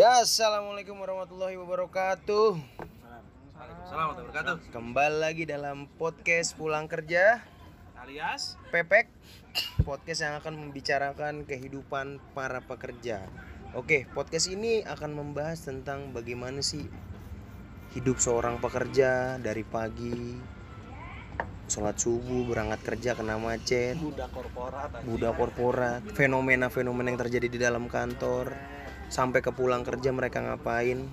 Ya, assalamualaikum warahmatullahi wabarakatuh. Kembali lagi dalam podcast pulang kerja Alias Pepek, podcast yang akan membicarakan kehidupan para pekerja. Oke, podcast ini akan membahas tentang bagaimana sih hidup seorang pekerja dari pagi sholat subuh berangkat kerja kena macet budak korporat. budak korporat fenomena-fenomena yang terjadi di dalam kantor sampai ke pulang kerja mereka ngapain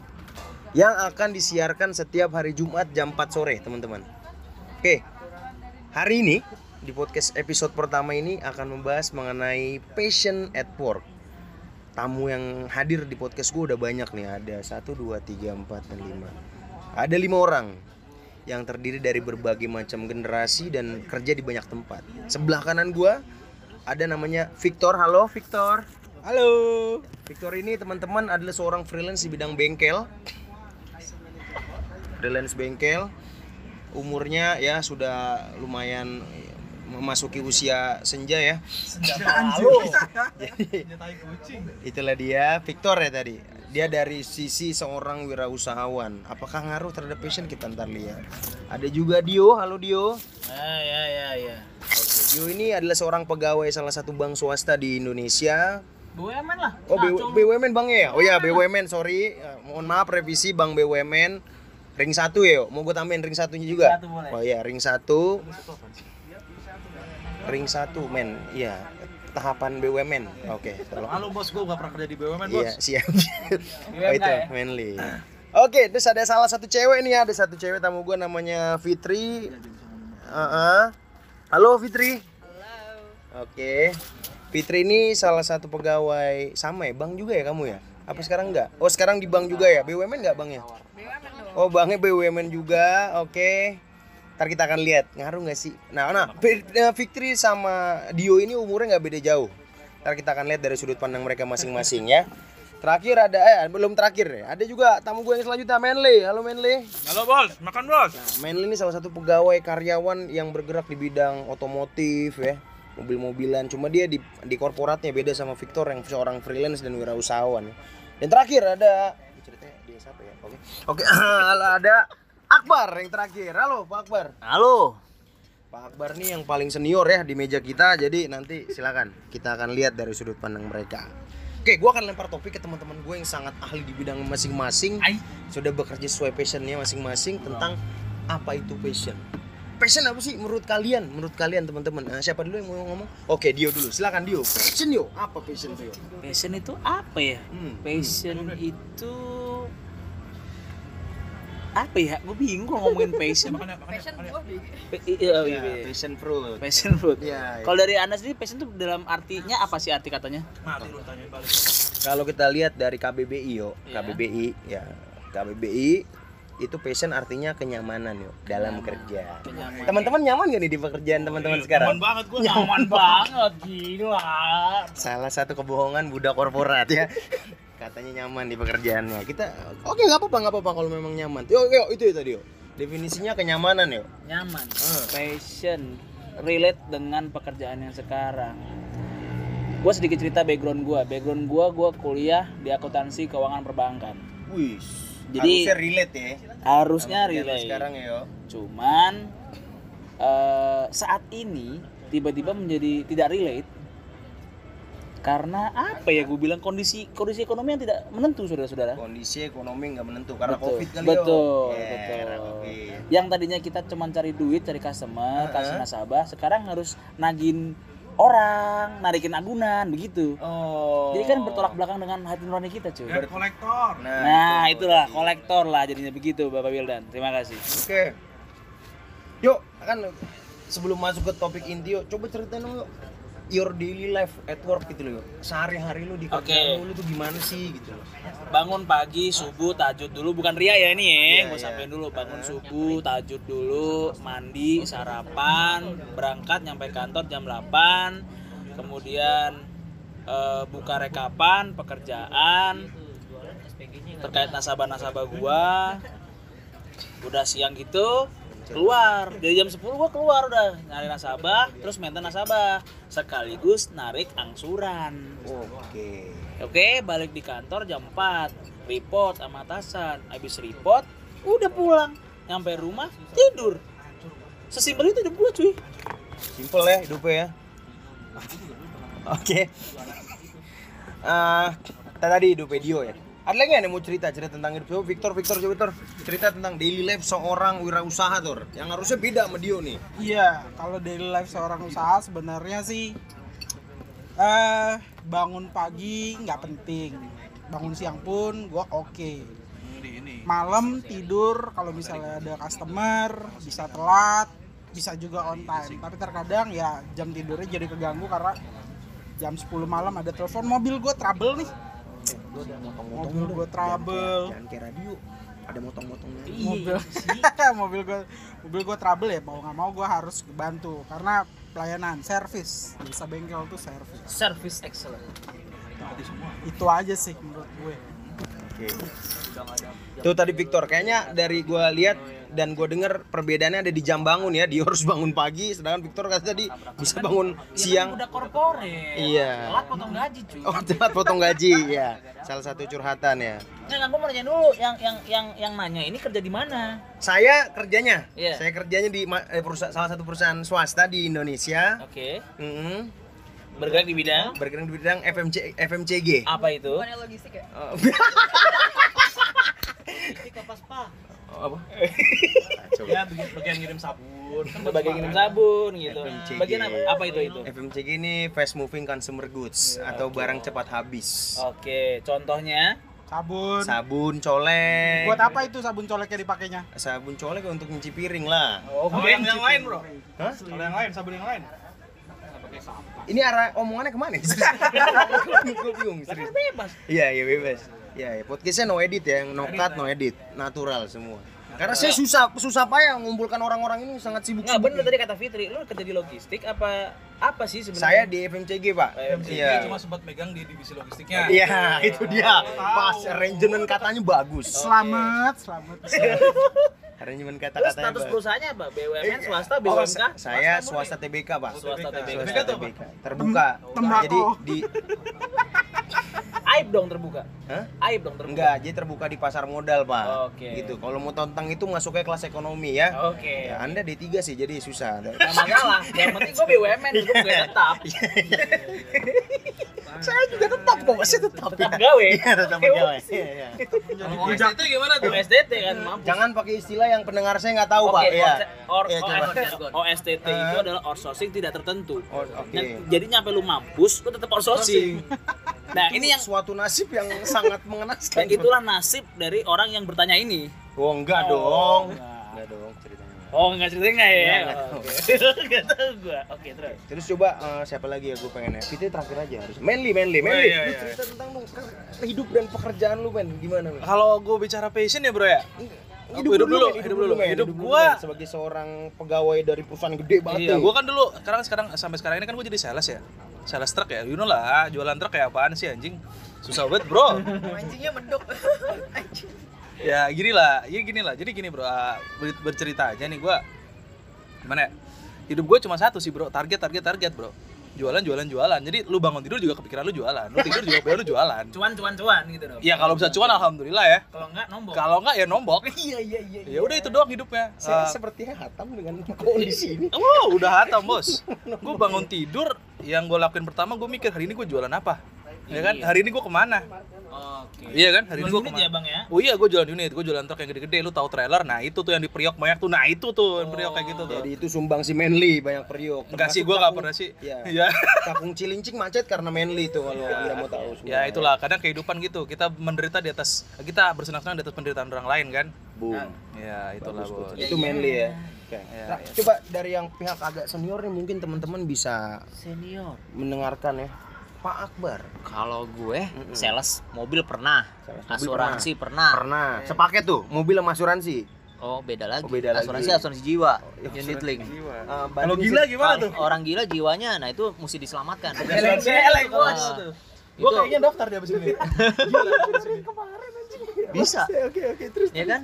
yang akan disiarkan setiap hari Jumat jam 4 sore teman-teman oke hari ini di podcast episode pertama ini akan membahas mengenai passion at work tamu yang hadir di podcast gue udah banyak nih ada 1, 2, 3, 4, dan 5 ada lima orang yang terdiri dari berbagai macam generasi dan kerja di banyak tempat. Sebelah kanan gua ada namanya Victor. Halo Victor. Halo. Victor ini teman-teman adalah seorang freelance di bidang bengkel. Freelance bengkel. Umurnya ya sudah lumayan memasuki usia senja ya. Lalu. Jadi Nyetai kucing. itulah dia Victor ya tadi. Dia dari sisi seorang wirausahawan. Apakah ngaruh terhadap passion kita ntar lihat. Ada juga Dio. Halo Dio. Ah ya ya ya. Oke, Dio ini adalah seorang pegawai salah satu bank swasta di Indonesia. BUMN lah. Oh, BW BUMN banknya ya? Oh ya, BUMN, sorry. Eh, mohon maaf revisi Bank BUMN. Ring satu ya, yuk. mau gue tambahin ring satunya juga. satu boleh. Oh iya, ring satu. Ring satu, men. Iya, tahapan BUMN. Oke, tolong. Halo bos, gua gak pernah kerja di BUMN bos. Iya, siap. Oh itu, ya? manly. Oke, terus ada salah satu cewek nih, ada satu cewek tamu gue namanya Fitri. Uh-uh. Halo Fitri. Oke. Fitri ini salah satu pegawai sama ya, bank juga ya kamu ya? Apa sekarang enggak? Oh, sekarang di bank juga ya? BUMN enggak banknya? Oh, banknya BUMN juga. Oke. Ntar kita akan lihat ngaruh nggak sih. Nah, nah, nah, Fitri sama Dio ini umurnya nggak beda jauh. Ntar kita akan lihat dari sudut pandang mereka masing-masing ya. Terakhir ada eh belum terakhir ya. Ada juga tamu gue yang selanjutnya Menli. Halo Menli. Halo bos, makan bos. Nah, Menli ini salah satu pegawai karyawan yang bergerak di bidang otomotif ya, mobil-mobilan. Cuma dia di di korporatnya beda sama Victor yang seorang freelance dan wirausahawan. Dan terakhir ada ceritanya dia siapa ya? Oke. Oke, ada Akbar yang terakhir. Halo Pak Akbar. Halo. Pak Akbar nih yang paling senior ya di meja kita. Jadi nanti silakan kita akan lihat dari sudut pandang mereka. Oke, gua akan lempar topik ke teman-teman gue yang sangat ahli di bidang masing-masing sudah bekerja sesuai passionnya masing-masing tentang apa itu passion. Passion apa sih menurut kalian? Menurut kalian teman-teman? Nah, siapa dulu yang mau ngomong? Oke, Dio dulu. Silakan Dio. Passion Dio. Apa passion Dio? Passion itu apa ya? Hmm. Passion itu apa ya? Gue bingung kalau ngomongin passion. Makan makan makan. Pa- iya, Ya, iya, iya. passion fruit. Passion fruit. Ya, ya. Kalau dari anda sendiri passion itu dalam artinya apa sih arti katanya? Mati lu tanya balik. Kalau kita lihat dari KBBI yo, Iya. KBBI ya. KBBI itu passion artinya kenyamanan yo dalam kerja. Kenyamanan. Teman-teman nyaman gak nih di pekerjaan teman-teman sekarang? Nyaman banget gua. Nyaman banget gila. Salah satu kebohongan budak korporat ya. Katanya nyaman di pekerjaannya. Kita oke nggak apa-apa nggak apa-apa kalau memang nyaman. Yo yo itu ya tadi yo. Definisinya kenyamanan yo. Nyaman. Hmm. Passion relate dengan pekerjaan yang sekarang. Gue sedikit cerita background gue. Background gue, gue kuliah di akuntansi keuangan perbankan. Wih. Jadi- harusnya relate ya. Harusnya relate. sekarang ya. Cuman eh, saat ini tiba-tiba menjadi tidak relate karena apa ya gue bilang kondisi kondisi ekonomi yang tidak menentu saudara-saudara. Kondisi ekonomi nggak menentu karena Betul, covid kali betul, yo. Ya, betul. Covid. Yang tadinya kita cuma cari duit, cari customer, Heeh. kasih nasabah, sekarang harus nagin orang, narikin agunan begitu. Oh. Jadi kan bertolak belakang dengan hati nurani kita, cuy. Dan kolektor. Nah, itu. itulah kolektor lah jadinya begitu, Bapak Wildan. Terima kasih. Oke. Yuk, kan sebelum masuk ke topik inti yuk, coba ceritain dong yuk. Your daily life at work gitu loh. Sehari-hari lu di kerjaan lu tuh gimana sih gitu loh. bangun pagi subuh tahajud dulu. Bukan ria ya ini ya Iya, gue iya. sampein dulu. Bangun subuh tahajud dulu mandi sarapan berangkat nyampe kantor jam 8 kemudian eh, buka rekapan pekerjaan. Terkait nasabah-nasabah gua. Udah siang gitu keluar dari jam 10 gua keluar udah nyari nasabah terus maintain nasabah sekaligus narik angsuran Oke. Oke, balik di kantor jam 4. Report sama atasan. Habis report, udah pulang. Nyampe rumah, tidur. Sesimpel itu hidup gue cuy. Simple ya hidupnya ya. Oke. Eh, tadi hidup video ya. Ada lagi yang mau cerita cerita tentang hidup Coba Victor Victor coba Victor cerita tentang daily life seorang wirausaha tuh yang harusnya beda sama Dio nih. Iya, kalau daily life seorang usaha sebenarnya sih eh bangun pagi nggak penting. Bangun siang pun gua oke. Malam tidur kalau misalnya ada customer bisa telat, bisa juga on time. Tapi terkadang ya jam tidurnya jadi keganggu karena jam 10 malam ada telepon mobil gue trouble nih. Mobil gue trouble. Jangan kayak radio. Ada motong-motongnya. mobil mobil gue mobil gue trouble ya mau nggak mau gue harus bantu karena pelayanan servis bisa bengkel tuh servis Service excellent. itu aja sih menurut gue Oke. Tuh tadi Victor, kayaknya dari gua lihat dan gua denger perbedaannya ada di jam bangun ya. Dia harus bangun pagi, sedangkan Victor kata tadi bisa bangun siang. Udah korporat. Iya. Telat potong gaji cuy. Oh, telat potong gaji ya. Salah satu curhatan ya. Nah, gue mau nanya dulu yang yang yang yang nanya ini kerja di mana? Saya kerjanya, Iya. saya kerjanya di eh, perusahaan salah satu perusahaan swasta di Indonesia. Oke. Mm-mm. Bergerak di bidang Bergerak di bidang FMC FMCG. apa itu? Oh, Oh, apa? Ya, bagian, ngirim sabun. Kan Bagian ngirim semangat. sabun gitu. FMCG. Bagian apa, apa itu itu? FMCG ini fast moving consumer goods atau barang cepat habis. Oke, contohnya sabun Sabun colek. buat apa itu sabun coleknya dipakainya Sabun colek untuk nyuci piring lah. Oh, yang, yang lain, Bro. Hah? Kalau yang lain, sabun yang lain. Ini arah omongannya ke mana? Gue bingung. serius. bebas. Iya, iya bebas. Iya, ya. podcastnya no edit ya, yang no cut, no edit, natural semua. Karena saya susah susah payah mengumpulkan orang-orang ini sangat sibuk. Nggak bener tadi kata Fitri, lu kerja di logistik apa apa sih sebenarnya? Saya di FMCG pak. FMCG, Iya. Dia cuma sempat megang di divisi logistiknya. Iya, itu dia. Pas arrangement katanya bagus. selamat selamat Arrangement Terus kata-katanya status perusahaannya apa? BUMN, Eh, swasta, oh, BUMK? sa- saya swasta TBK pak. Swasta TBK. Swasta TBK. Terbuka. Tembakau. Jadi di Aib dong terbuka. Hah? Aib dong terbuka. Enggak, jadi terbuka di pasar modal, Pak. Oke. Gitu. Kalau mau tentang itu masuknya kelas ekonomi ya. Oke. Ya, Anda D3 sih jadi susah. Gak masalah. Yang penting gue BUMN, gue gue tetap. saya juga tetap kok, saya tetap. Tetap gawe. Iya, tetap gawe. Iya, iya. Kalau itu gimana tuh? SDT kan, mampus. Jangan pakai istilah yang pendengar saya nggak tahu, Pak. Iya. Iya, or, OSTT itu Eh. adalah outsourcing tidak tertentu. Oke. Dan- jadi nyampe lu mampus, lu tetap outsourcing. Nah, ini yang suatu nasib yang sangat mengenaskan. dan itulah nasib dari orang yang bertanya ini. Oh, enggak Oh, dong. enggak. Enggak dong ceritanya. Oh, enggak cerita enggak ya? Enggak, enggak tahu. Oke. Enggak tahu gua. Oke, terus. Terus coba eh, siapa lagi ya gue pengen ya? Fitri terakhir aja harus. Manly, Manly, Oh, Manly. iya, Lu iya. cerita tentang lu ke- hidup dan pekerjaan lu, Men. Gimana, Men? Kalau gue bicara passion ya, Bro ya? Hidup, hidup dulu, Men. hidup dulu. Men. Hidup dulu, gua- Men. sebagai seorang pegawai dari perusahaan gede banget. Iya, gue kan dulu sekarang sekarang sampai sekarang ini kan gue jadi sales ya. Sales truk ya. You know lah, jualan truk kayak apaan sih anjing? Susah banget, Bro. Anjingnya mendok. ya gini lah, ya gini lah. Jadi gini, Bro. ah, ber- bercerita aja nih gua gimana ya? Hidup gue cuma satu sih, Bro. Target, target, target, Bro. Jualan, jualan, jualan. Jadi lu bangun tidur juga kepikiran lu jualan. Lu tidur juga kepikiran lu jualan. Cuan, cuan, cuan gitu dong. Ya kalau bisa cuan alhamdulillah ya. Kalau enggak nombok. Kalau enggak ya nombok. Iya, iya, iya. Ya udah itu doang hidupnya. Saya Ah, sepertinya hatam dengan kondisi ini. Wow, udah hatam bos. Gue bangun tidur, yang gue lakuin pertama gue mikir hari ini gue jualan apa. Ya kan, hari ini gue ke mana? Oke. Iya kan, hari ini Jual gue unit ya? Bang ya? Oh iya, gue jualan unit, gue jualan truk yang gede-gede, lu tahu trailer, nah itu tuh yang di priok banyak tuh, nah itu tuh yang priok kayak gitu tuh. Jadi itu sumbang si Manly banyak periuk. Enggak sih, gue gak kakung- pernah sih. Iya. Iya. Kakung Cilincing macet karena Manly itu kalau Anda mau tahu semua. Ya itulah, kadang kehidupan gitu, kita menderita di atas, kita bersenang-senang di atas penderitaan orang lain kan. Boom. Ya itulah bos. Itu Manly ya. Oke. Iya, Nah, iya. coba dari yang pihak agak senior nih mungkin teman-teman bisa Senior. mendengarkan ya. Pak Akbar Kalau gue sales mobil pernah, Sales mobil asuransi pernah. pernah sepaket tuh mobil sama asuransi. Oh beda lagi. Oh, beda lagi. asuransi asuransi jiwa, iya, unit link. Eh, Kalau banding gila gimana tuh? Orang gila jiwanya, nah itu mesti diselamatkan. Geleng-geleng bos. Ah, Gue kayaknya daftar di abis ini. bisa, Oke oke terus. ya kan?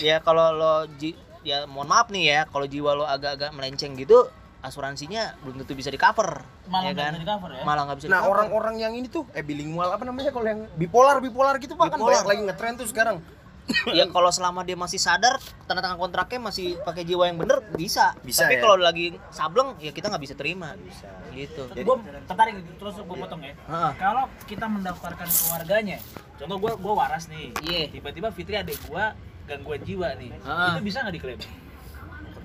Ya kalau lo ji- ya mohon maaf nih ya, kalau jiwa lo agak-agak melenceng gitu, asuransinya belum tentu bisa di cover Malah ya nggak kan bisa di-cover ya? malah nggak bisa Nah orang-orang yang ini tuh eh bilingual apa namanya kalau yang bipolar bipolar gitu pak kan Bipolar. banyak lagi ngetren tuh sekarang. ya kalau selama dia masih sadar tanda tangan kontraknya masih pakai jiwa yang bener bisa, Bisa, tapi ya? kalau lagi sableng ya kita nggak bisa terima bisa gitu gue tertarik terus gue potong ya Heeh. kalau kita mendaftarkan keluarganya contoh gue gue waras nih Iya. tiba-tiba Fitri adik gue gangguan jiwa nih Ah. itu bisa nggak diklaim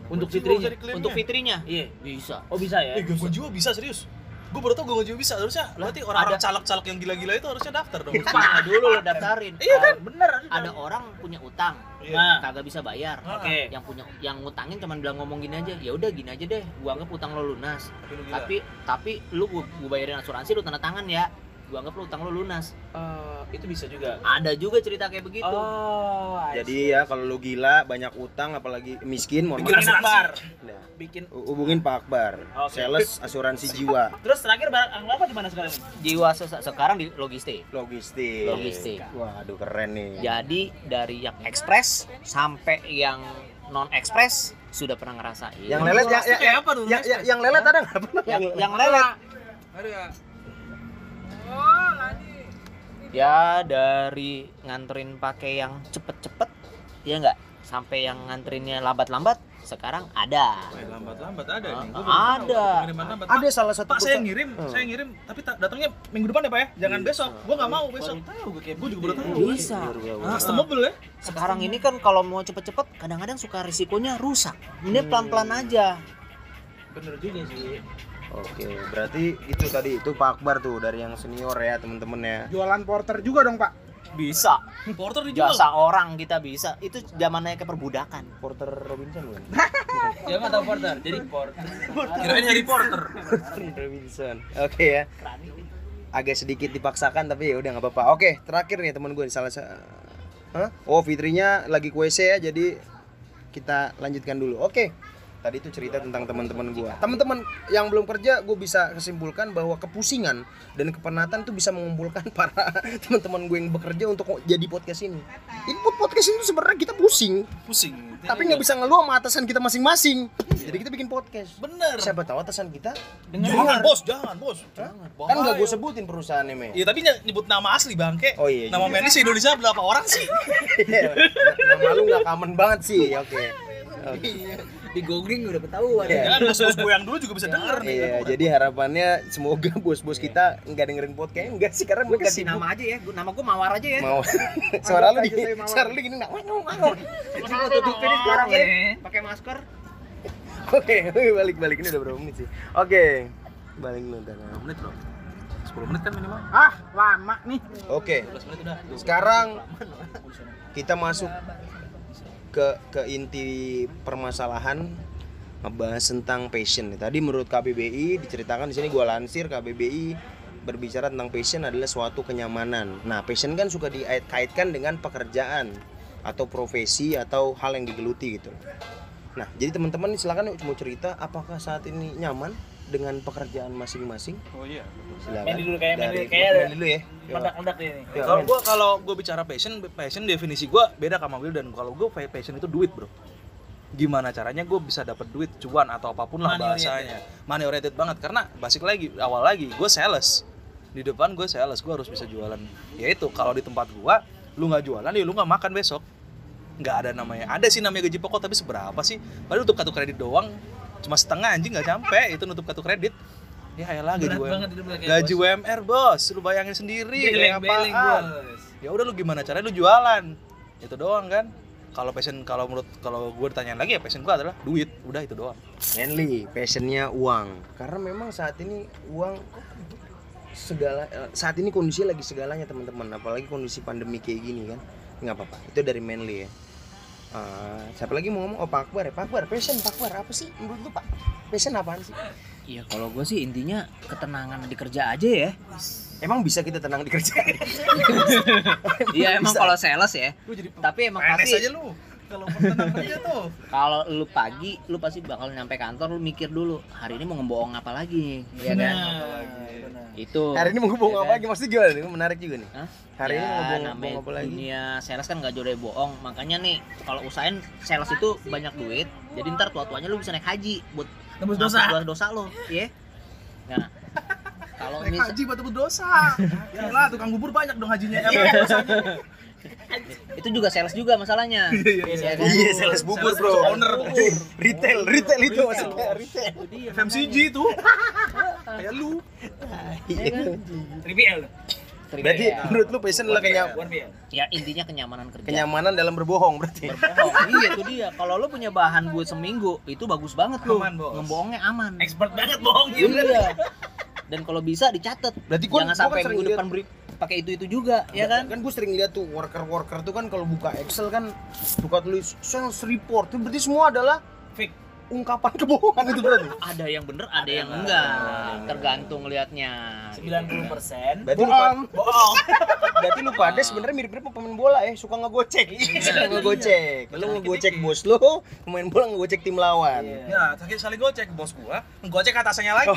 untuk Fitrinya. untuk fitrinya? Iya. Bisa. Oh bisa ya? Eh, gangguan jiwa bisa serius. Gue baru tau gangguan jiwa bisa. Harusnya berarti orang-orang caleg-caleg yang gila-gila itu harusnya daftar dong. Nah, dulu lo daftarin. Iya kan? Bener ada. Orang punya utang. Nah. kagak bisa bayar. Oke. Yang punya yang ngutangin cuman bilang ngomong gini aja. Ya udah gini aja deh. Gua anggap utang lo lunas. Tapi tapi lu gua, gua bayarin asuransi lu tanda tangan ya gua anggap lu utang lo lunas Eh, itu bisa juga ada juga cerita kayak begitu oh Jadi ya kalau lu gila banyak utang apalagi miskin mohon Bikin akbar. Nah, bikin hu- hubungin Pak Akbar. Oke. Sales asuransi jiwa, terus terakhir barang apa di mana sekarang jiwa se- sekarang di logistik logistik. Logistik. Waduh keren nih. jadi dari yang ekspres sampai yang non ekspres sudah pernah ngerasain Yang lelet ya, ya, kayak apa tuh? ya, ya, yang lelet ada nggak? yang, yang lelet ya dari nganterin pakai yang cepet-cepet ya enggak sampai yang nganterinnya lambat-lambat sekarang ada lambat-lambat ada nih. Gua Ah, baru tahu. ada. Ada salah satu Pak, saya ngirim, Hmm. saya ngirim, tapi ta- datangnya minggu depan ya Pak ya? Jangan besok. Gua nggak mau besok. tahu gue kayak Gue juga baru tahu. bisa Customable ya? sekarang ini kan kalau mau cepet-cepet kadang-kadang suka risikonya rusak ini pelan-pelan aja bener juga sih Oke, berarti itu tadi itu Pak Akbar tuh dari yang senior ya temen-temen ya. Jualan porter juga dong, Pak. bisa Porter dijual. jasa orang kita bisa itu zamannya keperbudakan Porter Robinson bukan? dia nggak tahu porter jadi porter Kirain Harry Potter. Robinson. Oke ya. Agak sedikit dipaksakan tapi ya udah nggak apa-apa. Oke, terakhir nih teman gue salah sa- Hah? Oh, Fitrinya lagi ke WC ya, jadi kita lanjutkan dulu. Oke. Tadi itu cerita tentang teman-teman gue. Teman-teman yang belum kerja, gue bisa kesimpulkan bahwa kepusingan dan kepenatan tuh bisa mengumpulkan para teman-teman gue yang bekerja untuk jadi podcast ini. Input podcast itu sebenarnya kita pusing, Pusing. tapi nggak bisa ngeluh sama atasan kita masing-masing. Jadi kita bikin podcast. Bener. Siapa tahu atasan kita Jangan bos, jangan bos. Jangan. kan nggak gue sebutin perusahaannya me Iya tapi ny- nyebut nama asli bangke. Oh, iya, Nama se Indonesia berapa orang sih? nama lu nggak common banget sih oke Oke. di googling udah ketahuan. Iya. Jangan bos-bos gue yang dulu juga bisa denger nih. Iya, jadi harapannya semoga bos-bos kita nggak dengerin podcast enggak sih karena gue mereka kasih sibuk. nama aja ya. Nama gue mawar aja ya. Mau suara lu gini Mawar. suara lu gini nggak mau mau Gue tutupin ini sekarang ya. pakai masker. Oke balik balik ini udah berapa menit sih? Oke balik lu ntar. Menit bro. 10 menit kan minimal. Ah, lama nih. oke 11 menit udah. sekarang kita masuk ke ke inti permasalahan ngebahas tentang passion. Tadi menurut KBBI diceritakan di sini gua lansir KBBI berbicara tentang passion adalah suatu kenyamanan. Nah, passion kan suka dikaitkan dengan pekerjaan atau profesi atau hal yang digeluti gitu. Nah, jadi teman-teman silakan mau cerita apakah saat ini nyaman dengan pekerjaan masing-masing? Oh iya. Silakan. Mandy dulu, kayak Dari- kayak dulu ya. Yuk. meledak-meledak ini Kalau gua kalau gua bicara passion, passion definisi gua beda sama Will dan kalau gua passion itu duit, Bro. Gimana caranya gue bisa dapat duit, cuan atau apa pun lah Money bahasanya. Money oriented banget karena basic lagi awal lagi gue sales. Di depan gue sales, gue harus bisa jualan. Ya itu kalau di tempat gua lu nggak jualan ya lu nggak makan besok. Nggak ada namanya. Ada sih namanya gaji pokok tapi seberapa sih? Padahal untuk kartu kredit doang cuma setengah anjing nggak sampai itu nutup kartu kredit. Ya elah gaji UMR. Gaji. UMR bos, lu bayangin sendiri kayak apaan. Ya udah lu gimana caranya lu jualan. Itu doang kan. Kalau passion kalau menurut kalau gue ditanyain lagi ya passion gue adalah duit, udah itu doang. Manly, passionnya uang. Karena memang saat ini uang segala eh, saat ini kondisi lagi segalanya teman-teman. Apalagi kondisi pandemi kayak gini kan. Nggak apa-apa. Itu dari Manly ya. Eh, siapa lagi mau ngomong? Oh Pak Akbar ya. Pak Akbar, passion Pak Akbar apa sih menurut lu Pak? Passion apaan sih? Iya kalau gue sih intinya ketenangan di kerja aja ya. Emang bisa kita tenang di kerjaan? Iya emang kalau sales ya. Tapi emang pasti aja lu. Kalau aja tuh. kalau lu pagi lu pasti bakal nyampe kantor lu mikir dulu hari ini mau ngebohong apa lagi ya kan Nah, itu Hari ini mau ngomong apa lagi? Maksudnya gimana? nih? Menarik juga nih. Hah? Hari ini Ya, mau ngomong namanya ngomong apa lagi? dunia sales kan nggak jauh dari bohong makanya nih kalau usahain sales itu banyak duit jadi ntar tua tuanya lu bisa naik haji buat Tembus dosa. dosa dosa lo ya nah kalau Naik misal haji buat tebus dosa. Ya lah, tukang bubur banyak dong hajinya. Dosanya? Itu juga sales juga masalahnya Iya kan? Iya, sales bubur, Sales Bro. owner. Retail, retail itu maksudnya retail. FMCG itu. Kayak lu. Trivial. Berarti menurut lu passion adalah kayak ya intinya kenyamanan kerja kenyamanan dalam berbohong berarti. berbohong iya itu dia kalau lo punya bahan buat seminggu itu bagus banget Aman, Bos. ngebohongnya aman Expert banget bohong iya dan kalau bisa dicatat Berarti gua- jangan gua sampai kan sering minggu depan beri pakai itu itu juga ya kan Kan gue sering lihat tuh worker-worker tuh kan kalau buka Excel kan suka tulis sales report. Itu berarti semua adalah Fake. ungkapan kebohongan itu berarti. ada yang bener ada yang enggak tergantung lihatnya 90 persen Berarti lu, pa- bohong. berarti lu pada sebenarnya mirip-mirip pemain bola ya, suka ngegocek. suka ngegocek. Lu ngegocek bos lu, pemain bola ngegocek tim lawan. Ya, sakit sekali gocek bos gua, ngegocek atasnya lagi.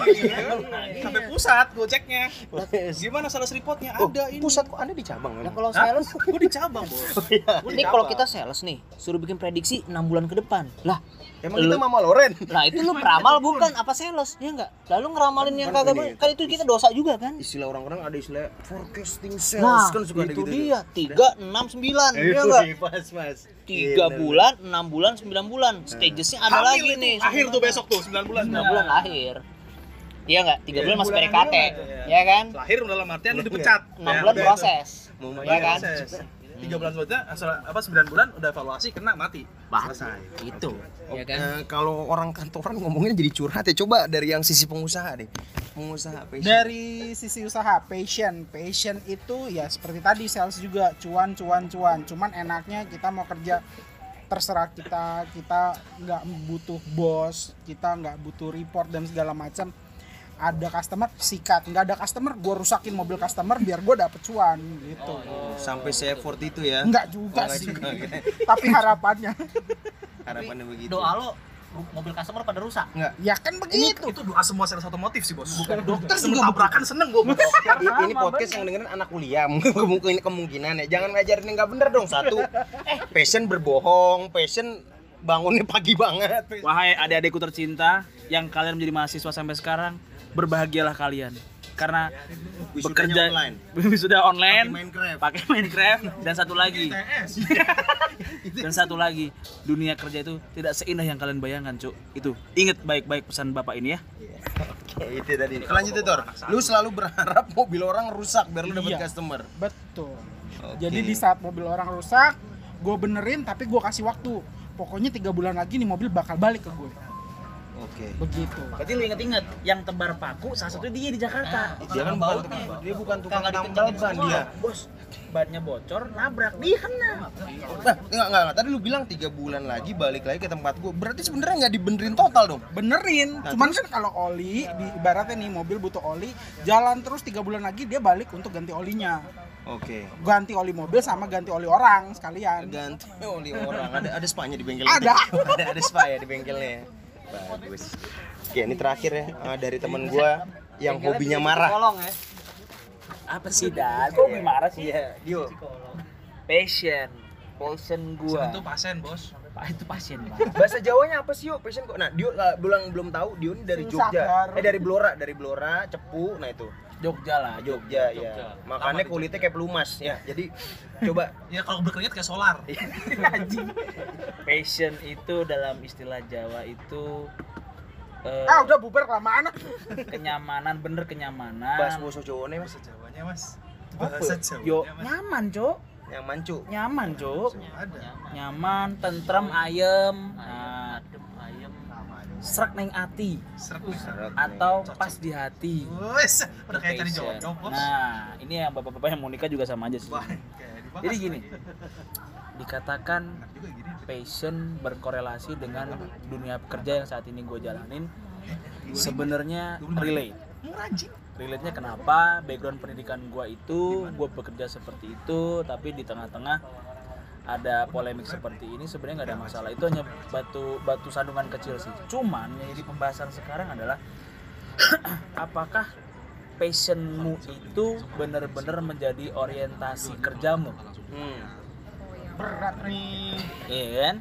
Sampai pusat goceknya. Gimana sales reportnya? Oh, Ada ini. pusat kok Anda di cabang nah kalau sales Gua di cabang, Bos. Ini kalau kita sales nih suruh bikin prediksi 6 bulan ke depan lah Emang kita Mama Loren. Nah itu lu peramal bukan apa sales ya enggak? Lalu ngeramalin yang kagak kan itu kita dosa juga kan? Istilah orang-orang ada istilah forecasting sales Nah kan suka ada itu gitu. dia tiga enam sembilan ya enggak? Pas, mas. Tiga Iya, bulan, enam bulan, sembilan bulan. Stagesnya ada Hamil lagi itu. nih. Akhir tuh besok tuh 9 bulan. Sembilan bulan lahir. Iya enggak? Tiga Iya, bulan masih bulan PDKT, bulan, ya kan? Lahir dalam artian lu dipecat. Enam bulan proses, ya main kan? Proses. Tiga bulan selanjutnya, asal apa 9 bulan udah evaluasi kena mati. Selesai. Itu, ya kan? Eh, kalau orang kantoran ngomongnya jadi curhat ya coba dari yang sisi pengusaha deh pengusaha passion. dari sisi usaha passion. Passion itu ya seperti tadi sales juga. Cuan cuan cuan. Cuman enaknya kita mau kerja terserah kita. Kita nggak butuh bos kita nggak butuh report dan segala macam. Ada customer sikat. Nggak ada customer gue rusakin mobil customer biar gue dapet cuan gitu. Sampai se effort itu ya? Nggak juga Nggak sih. juga, oke. tapi harapannya. Harapannya begitu. Doa lo mobil customer pada rusak. enggak ya kan begitu. Itu doa semua sales otomotif sih, Bos. Bukan dokter juga tabrakan seneng gua. Bos. I- ini podcast yang dengerin anak kuliah. Mungkin kemungkinan ya. Jangan ngajarin yang nggak bener dong. Satu eh. passion berbohong. Passion bangunnya pagi banget. Wahai adik-adikku tercinta yang kalian menjadi mahasiswa sampai sekarang, berbahagialah kalian. Karena bekerja online. sudah online, Pakai Minecraft. pakai Minecraft dan satu lagi. Dan satu lagi dunia kerja itu tidak seindah yang kalian bayangkan cuk. Itu ingat baik-baik pesan bapak ini ya. Oke, itu tadi. Lanjut Tor. Lu selalu berharap mobil orang rusak biar lu dapat Iya. customer. Betul. Oke. Jadi di saat mobil orang rusak, gue benerin tapi gue kasih waktu. Pokoknya tiga bulan lagi nih mobil bakal balik ke gue. Oke Begitu. berarti lu inget-inget yang tebar paku salah satu dia di Jakarta dia kan tukang dia bukan tukang tambal ban dia bos bannya bocor nabrak dia kena Nah, enggak, enggak, enggak. Tadi lu bilang tiga bulan lagi balik lagi ke tempat gua. Berarti sebenarnya nggak dibenerin total dong. Benerin. Nah, Cuman kan kalau oli, di, ibaratnya nih mobil butuh oli, jalan terus tiga bulan lagi dia balik untuk ganti olinya. Oke. Ganti oli mobil sama ganti oli orang sekalian. Ganti oli orang. Ada ada spanya di bengkel. Ada. ada ada spa ya di bengkelnya. Bagus. Oke, ini terakhir ya eh, dari temen gua yang hobinya marah. ya. apa sih dan kok lebih marah sih Iya, Dio. passion passion gua Itu pasien, Bos. Pak itu pasien pak Bahasa Jawanya apa sih, yuk? Passion kok. Nah, Dio lah, belum belum tahu Dio ini dari Jogja. Eh dari Blora, dari Blora, Cepu. Nah, itu. Jogja lah Jogja, ya. Makanya kulitnya kayak pelumas ya. Jadi coba Ya kalau berkeringat kayak solar. passion itu dalam istilah Jawa itu eh, Ah udah bubar kelamaan. kenyamanan bener kenyamanan bahas bosok cowoknya Mas. Bahasa Jawanya, Mas. Bahasa ya? Jawanya, yo Mas. nyaman cok Yang mancu. nyaman cok Ada. nyaman tentrem ayem nah, ayam serak neng ati. Serak. Atau pas di hati. Wes, udah kayak cari jodoh, Bos. nah ini yang bapak-bapak yang mau nikah juga sama aja sih. Jadi gini dikatakan passion berkorelasi dengan dunia pekerja yang saat ini gue jalanin. Sebenarnya relate Rajin. relate. Nya kenapa? Background pendidikan gue itu gue bekerja seperti itu tapi di tengah-tengah ada polemik seperti ini sebenarnya nggak ada masalah itu hanya batu batu sandungan kecil sih cuman yang jadi pembahasan sekarang adalah apakah passionmu itu benar-benar menjadi orientasi kerjamu Hmm. Berat nih. Iya kan?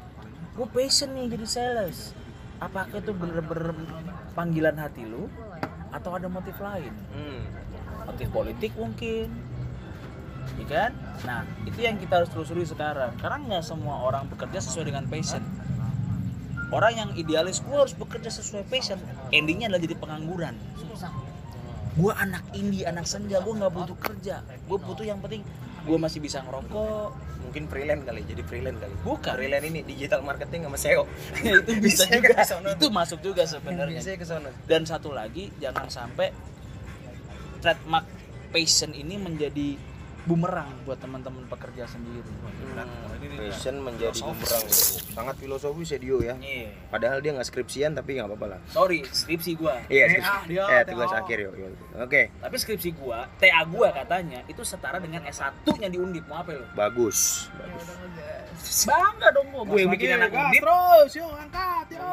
Gue passion nih jadi sales. apakah itu bener-bener panggilan hati lu atau ada motif lain Hmm. motif politik mungkin ya kan? Nah itu yang kita harus telusuri sekarang. Karena nggak semua orang bekerja sesuai dengan passion. Orang yang idealis gue harus bekerja sesuai passion. Endingnya adalah jadi pengangguran. Gue anak indie anak senja gue nggak butuh kerja. Gue butuh yang penting gue masih bisa ngerokok. Mungkin freelance kali, jadi freelance kali. Bukan. Freelance ini digital marketing sama SEO. itu bisa Bisa juga. itu masuk juga sebenarnya. Dan satu lagi jangan sampai trademark passion ini menjadi bumerang buat teman-teman pekerja sendiri Passion menjadi bumerang. Sangat filosofis ya Dio ya. Iya. Padahal dia nggak skripsian tapi nggak apa-apa lah. sorry skripsi gua Iya, skripsi. dia, eh, TA. tugas akhir yuk. yuk. Oke, tapi skripsi gua TA gua katanya itu setara dengan S1 nya di Undip mau apa lo bagus. Bagus. bangga dong gua gue yang bikin anak Gas Undip terus, yuk angkat, yo,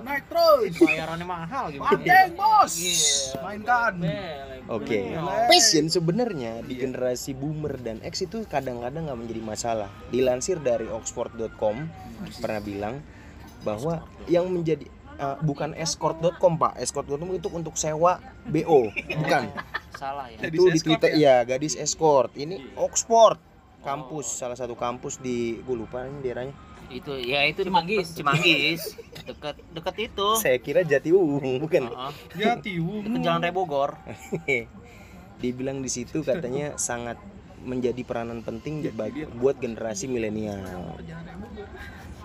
naik terus. bayarannya mahal gimana Banteng bos, Iya. mainkan. Oke. Passion sebenarnya di generasi boomer dan X itu kadang-kadang nggak menjadi masalah. Dilansir dari oxford.com pernah bilang bahwa yang menjadi uh, bukan escort.com pak. Escort.com itu untuk sewa bo bukan? Salah ya. Itu di twitter ya? gadis escort. Ini Oxford kampus salah satu kampus di gue lupa ini daerahnya. Itu ya itu Cimanggis. Cimanggis. Dekat dekat itu. Saya kira Jatiwung bukan? Heeh. Jati dekat Jalan Raya Bogor. Dibilang di situ katanya sangat menjadi peranan penting bagi- buat generasi milenial.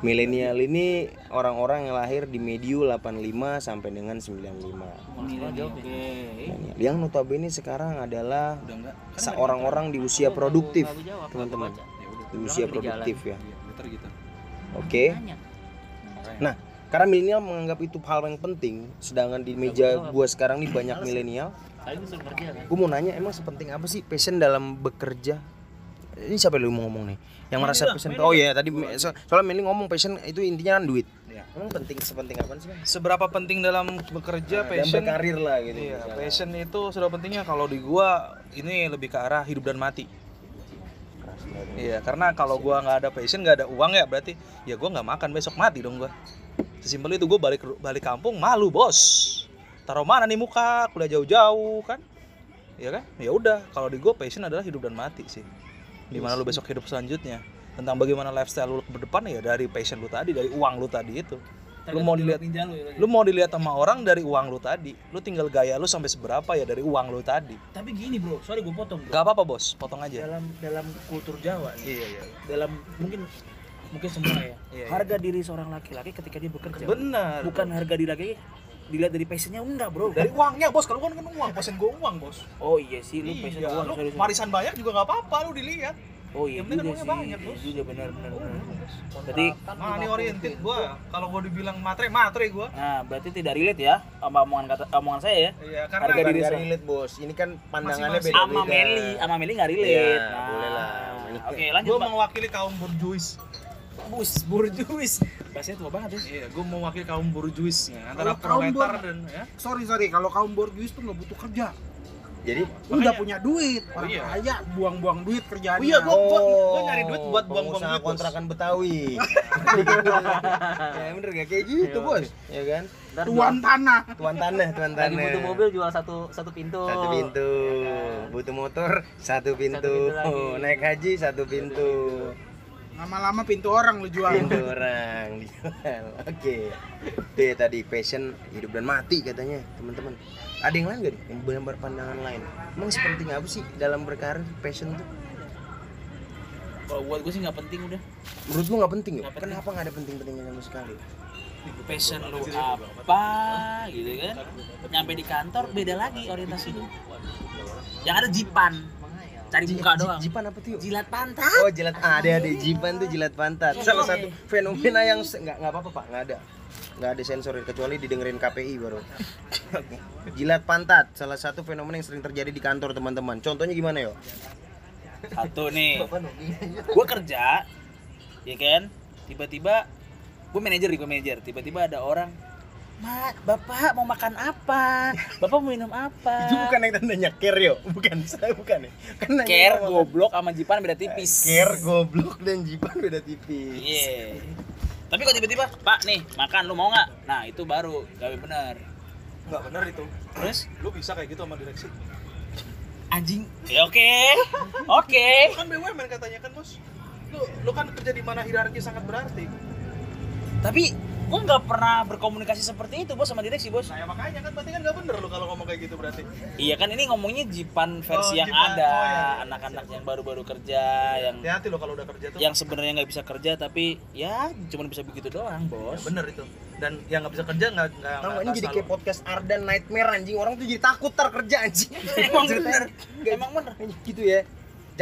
Milenial ini orang-orang yang lahir di medio 85 sampai dengan 95. Milenial. Yang notabene sekarang adalah seorang orang di usia produktif, teman-teman. Di usia produktif ya. Gitu. Oke. Nah, karena milenial menganggap itu hal yang penting, sedangkan di meja gua sekarang nih banyak milenial. Tadi gue suruh kerja kan Gue mau nanya emang sepenting apa sih passion dalam bekerja? Ini siapa yang lu mau ngomong nih? Yang merasa passion Oh iya tadi so, soalnya Meli ngomong passion itu intinya kan duit. Iya. Emang penting sepenting apa sih? Bang? Seberapa penting dalam bekerja Dan passion? berkarir lah gitu. Iya, misalnya. passion itu sudah pentingnya kalau di gua ini lebih ke arah hidup dan mati. Iya, karena kalau gua nggak ada passion, nggak ada uang ya berarti ya gua nggak makan besok mati dong gua. Sesimpel itu gua balik balik kampung malu bos. Taruh mana nih muka? Kuliah jauh-jauh kan? Iya kan? Ya udah, kalau di gua passion adalah hidup dan mati sih. Di mana lu besok hidup selanjutnya tentang bagaimana lifestyle lu ke depan ya dari passion lu tadi, dari uang lu tadi itu. Lu mau dilihat lu mau dilihat sama orang dari uang lu tadi. Lu tinggal gaya lu sampai seberapa ya dari uang lu tadi. tapi gini bro sorry gue potong bro. Gak apa-apa bos, potong aja. dalam dalam kultur Jawa nih, Iya iya. dalam mungkin mungkin semua ya Iya, harga diri seorang laki-laki ketika dia bekerja Benar. bukan harga diri laki dilihat dari passionnya enggak bro dari uangnya bos kalau kan kan uang passion gue uang bos oh iya sih lu passion iya uang lu sorry, sorry. marisan banyak juga nggak apa-apa lu dilihat oh iya yang juga sih banyak, iya bos. juga benar benar benar. Oh, jadi nah ini oriented gua kalau gua dibilang matre matre gua nah berarti tidak relate ya sama omongan kata omongan saya ya iya Harga karena diri Bukan nggak saya. relate bos. Ini kan pandangannya beda-beda. sama Meli sama Meli nggak relate Iya, nah, boleh lah. oke lanjut gua Pak. mewakili kaum burjuis bus burjuis. Bahasanya tua banget ya. Iya gua mewakili kaum burjuis ya, antara Kalau kaum proletar bur- dan ya. Sorry sorry. Kalau kaum borjuis tuh nggak butuh kerja. Jadi? Udah punya duit. Oh, orang iya. kaya buang-buang duit kerjaannya Oh iya, gua- gua- Oh, gua nyari duit buat buang-buang duit, kontrakan Betawi. ya bener gak kayak gitu bos, ya kan? Ntar tuan tanah. Tuan tanah, tuan lagi tanah. butuh mobil jual satu satu pintu. Satu pintu, butuh motor satu pintu, pintu. lagi. naik haji satu pintu, lama-lama pintu orang lu jual pintu orang dijual. Oke, itu ya tadi passion hidup dan mati katanya teman-teman. Ada yang lain gak nih yang benar berpandangan lain? Emang sepenting apa sih dalam berkarir passion tuh? kalau buat gue sih nggak penting udah Menurut lu nggak penting ya? Kenapa nggak ada penting-pentingnya sama sekali? passion lu apa gitu kan nyampe di kantor beda lagi orientasi lu yang ada jipan cari muka doang. Jipan apa tuh? jilat pantat. Oh jilat ah, ada ada. Jipan tuh jilat pantat. Salah satu fenomena yang nggak nggak apa-apa pak. Nggak ada. Nggak ada sensor kecuali didengerin KPI baru. jilat pantat salah satu fenomena yang sering terjadi di kantor teman-teman. Contohnya gimana yo? satu nih. Gue kerja ya kan? Tiba-tiba gue manajer gue manajer. Tiba-tiba ada orang Mak, bapak mau makan apa? Bapak mau minum apa? Itu bukan yang tandanya care yo, bukan saya bukan ya. Kan care sama- goblok sama jipan beda tipis. Care goblok dan jipan beda tipis. Iya. Tapi kok tiba-tiba, Pak nih makan lu mau nggak? Nah itu baru gawe bener. Nggak bener itu. Terus Lu bisa kayak gitu sama direksi. anjing. Ya oke, oke. Lu kan BUMN katanya kan bos. Lu, lu kan kerja di mana hierarki sangat berarti. Tapi gua nggak pernah berkomunikasi seperti itu bos sama direksi bos. Nah ya makanya kan berarti kan nggak bener lu kalau ngomong kayak gitu berarti. Iya kan ini ngomongnya Jipan versi Oh, yang Jipan. ada, Oh, iya. anak-anak yang baru-baru kerja, yang Hati-hati lo kalau udah kerja tuh. yang sebenarnya nggak bisa kerja tapi ya cuma bisa begitu doang Ya, bos. bener itu. Dan yang nggak bisa kerja nggak nggak. Ini jadi kayak podcast Ardan Nightmare anjing orang tuh jadi takut tar kerja anjing Emang bener, emang bener. gitu ya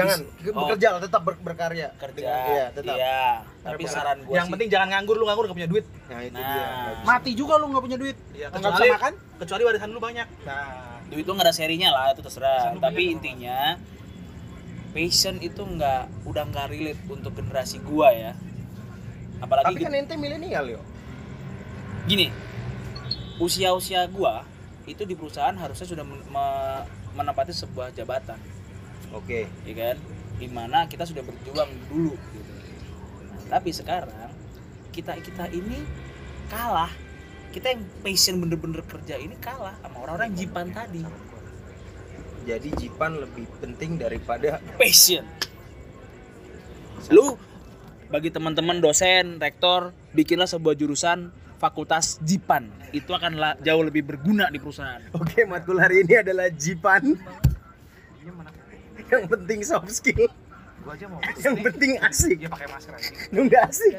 jangan Oh. bekerja lah tetap ber- berkarya Kerja, iya tetap iya. Tapi saran gua Yang sih, penting jangan nganggur lu nganggur gak punya duit. nah itu Nah. dia. Mati juga lu nggak punya duit. Nggak kecuali bisa makan? kecuali warisan lu banyak. Nah, duit itu nggak ada serinya lah itu terserah. Warisan lu Tapi banyak, intinya passion itu nggak udah nggak relate untuk generasi gua ya. Apalagi tapi kan ente milenial yo gini usia-usia gua itu di perusahaan harusnya sudah men- me- menempati sebuah jabatan oke. Ya kan? Di mana kita sudah berjuang dulu gitu. Nah, tapi sekarang kita kita ini kalah. Kita yang passion bener-bener kerja ini kalah sama orang-orang jipan tadi. Jadi Jipan lebih penting daripada passion. Lu bagi teman-teman dosen rektor bikinlah sebuah jurusan fakultas jipan. Itu akan jauh lebih berguna di perusahaan. Oke matkul hari ini adalah Jipan yang penting soft skill. Gua aja mau. yang penting asik. Dia pakai masker aja. lu nggak asik.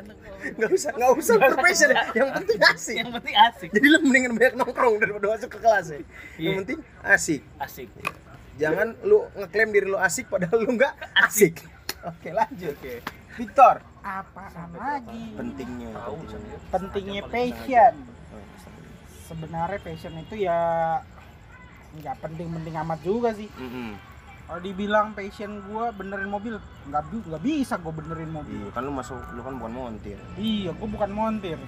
Nggak usah nggak usah profession yang penting asik. Yang penting asik. Jadi lu mendingan banyak nongkrong daripada masuk ke kelas ya. Yang Iya. penting asik. Asik. Jangan lu ngeklaim diri lu asik padahal lu nggak asik. oke lanjut. Victor. Apaan lagi? pentingnya. Pentingnya. passion. Sebenarnya passion itu ya nggak penting-penting amat juga sih. Mm-mm. Kalau dibilang passion gua benerin mobil, nggak nggak bisa gua benerin mobil. Iya, kan lu masuk lu kan bukan montir Iya, gua bukan montir.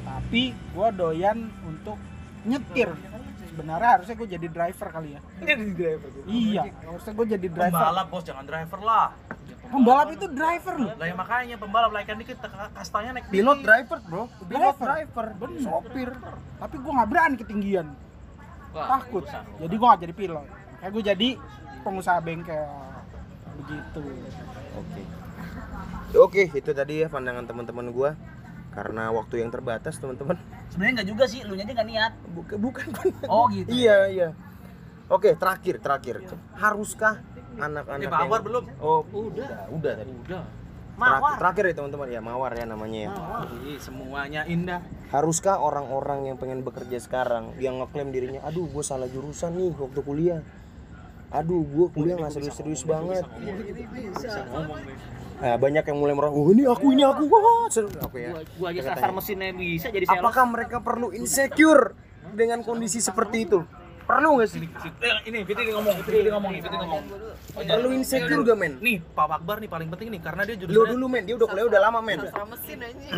Tapi gua doyan untuk nyetir. Sebenarnya harusnya gua jadi driver kali ya. jadi driver Iya, harusnya gua jadi driver. Pembalap bos jangan driver lah. Pembalap itu driver loh. Lah ya makanya pembalap laikan dikit ka- kastanya naik pilot tinggi. driver bro pilot Driver. driver Bener. sopir Tapi gua nggak berani ketinggian. Takut. Jadi gua nggak jadi pilot. Kayak gua jadi pengusaha bengkel. Begitu. oke. Oke itu tadi ya pandangan teman-teman gua. Karena waktu yang terbatas teman-teman. Sebenarnya nggak juga sih lu aja nggak niat. Bukan bukan bukan. oh gitu. Iya iya. Oke terakhir terakhir. Haruskah anak-anak Eh, Pak Akbar belum? oh udah. udah tadi. Udah. Terakhir, terakhir ya teman-teman. Ya mawar ya namanya ya. Ih, semuanya indah. Haruskah orang-orang yang pengen bekerja sekarang yang ngeklaim dirinya, aduh gue salah jurusan nih waktu kuliah, aduh gue kuliah nggak serius-serius banget. Nah, banyak yang mulai merasa, oh ini aku ini aku, wah seru. Oke ya. gua, aja sasar mesinnya bisa jadi sales Apakah mereka perlu insecure dengan kondisi seperti itu? Perlu nggak sih? Eh, ini Fitri ngomong, Fitri ngomong Fitri ngomong. Perlu insecure gak men? Nih, Pak Akbar nih paling penting nih karena dia Lo jurusannya dulu men, dia udah kuliah udah lama men. mesin aja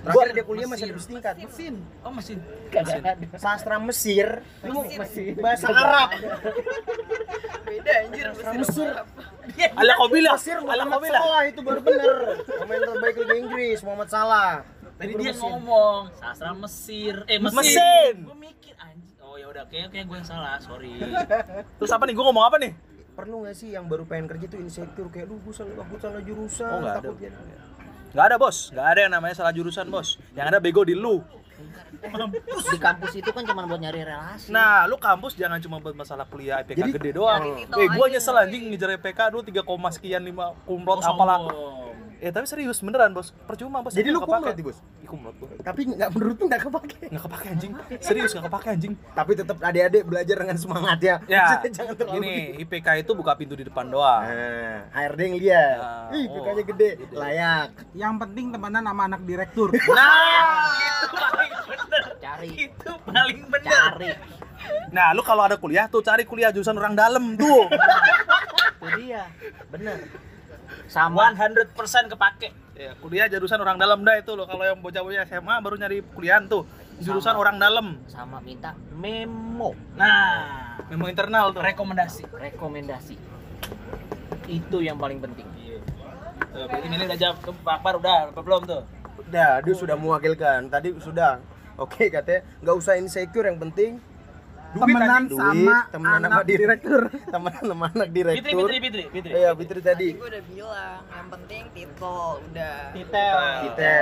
Terakhir dia kuliah masih habis tingkat. mesin. Oh, mesin. Kagak ada. Sastra Mesir, lu bahasa Arab. beda anjir mesin Mesir, Ala kau bilang, Mesir ala kau bilang. Salah itu baru bener. Pemain terbaik Liga Inggris Muhammad Salah. tadi dia ngomong sastra Mesir eh mesin, Mesin. gue mikir anjing oh ya udah kayak kayak gue yang salah sorry Terus apa nih? Gua ngomong apa nih? Perlu gak sih yang baru pengen kerja tuh insecure kayak lu gue salah salah jurusan Oh, nggak ada. Gak ada bos, gak ada yang namanya salah jurusan bos. Yang ada bego di lu. di kampus itu kan cuma buat nyari relasi Nah, lu kampus jangan cuma buat masalah kuliah IPK Jadi- gede doang. Eh, gua nyesel anjing ngejar IPK dulu 3, koma sekian 5 kumlot apalah. Eh, tapi serius beneran, Bos. Percuma, Bos. Jadi lu kumlot, Bos? Ih, kumlot gua. Tapi nggak menurut lu nggak kepake. Nggak kepake anjing. Serius nggak kepake anjing. Tapi tetap adik-adik belajar dengan semangat ya. Ya, jangan terlalu gini, IPK itu buka pintu di depan doang. Nah, HRD yang lihat. Nah, Ih, oh, PK-nya gede, layak. Yang penting temenan sama anak direktur. Nah, itu paling bener cari itu paling bener cari nah lu kalau ada kuliah tuh cari kuliah jurusan orang dalam tuh. itu dia bener sama 100% kepake ya, kuliah jurusan orang dalam dah itu loh. Kalau yang bocah-bocah SMA baru nyari kuliahan tuh. Jurusan Sama. orang dalam. sama minta memo nah Memo internal tuh. rekomendasi rekomendasi itu yang paling penting Eh, berarti milih udah jawab ke Pak Akbar udah apa belum tuh Dah, dia sudah mewakilkan. Tadi sudah. Oke, katanya nggak usah insecure yang penting temenan duit, sama temenan anak dir- direktur temenan sama anak direktur. Fitri, Fitri, Fitri. Iya, Fitri tadi. Gue udah bilang, yang penting titel udah. titel Kita.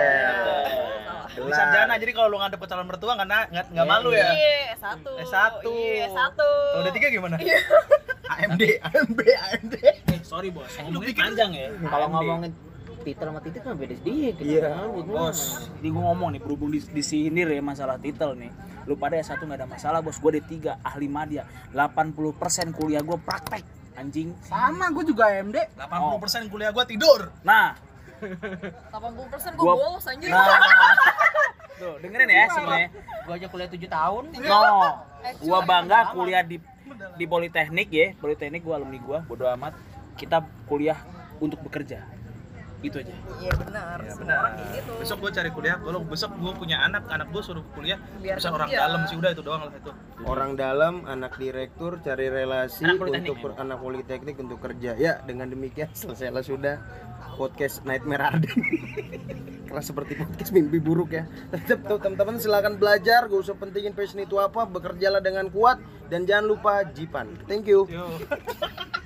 Di sarjana jadi kalau lu ngadep ke calon mertua nggak nggak nggak malu ya. Iya, satu. S1. Iya, satu. Kalau udah tiga gimana? AMD, AMD, AMD. Eh, sorry bos, ngomongnya panjang ya. Kalau ngomongin titel sama titik mah beda sedikit. Iya. Bos, ini gue ngomong nih berhubung di, di sini ya masalah titel nih. Lu pada S1 nggak ada masalah bos, gue D3 ahli media. 80% kuliah gue praktek anjing. sama gue juga AMD 80% kuliah gua tidur. Nah, 80% gue Gua- bolos anjir. nah, tuh dengerin ya semuanya. Gua aja kuliah 7 tahun. No, gua bangga kuliah di di Politeknik ya, Politeknik gua alumni gua, bodo amat. Kita kuliah untuk bekerja. Itu aja. Iya benar. Ya, benar. orang kayak gitu. Besok gua cari kuliah, kalau besok gua punya anak, anak gua suruh kuliah, Biar bisa orang kerja. dalam sih udah itu doang lah itu. Orang dalam, anak direktur, cari relasi Anak untuk per- anak politeknik untuk kerja. Ya, dengan demikian selesailah sudah podcast Nightmare Arden. Keras seperti podcast mimpi buruk ya. Tetap tuh teman-teman silakan belajar, gak usah pentingin passion itu apa, bekerjalah dengan kuat dan jangan lupa jipan. Thank you. Yo.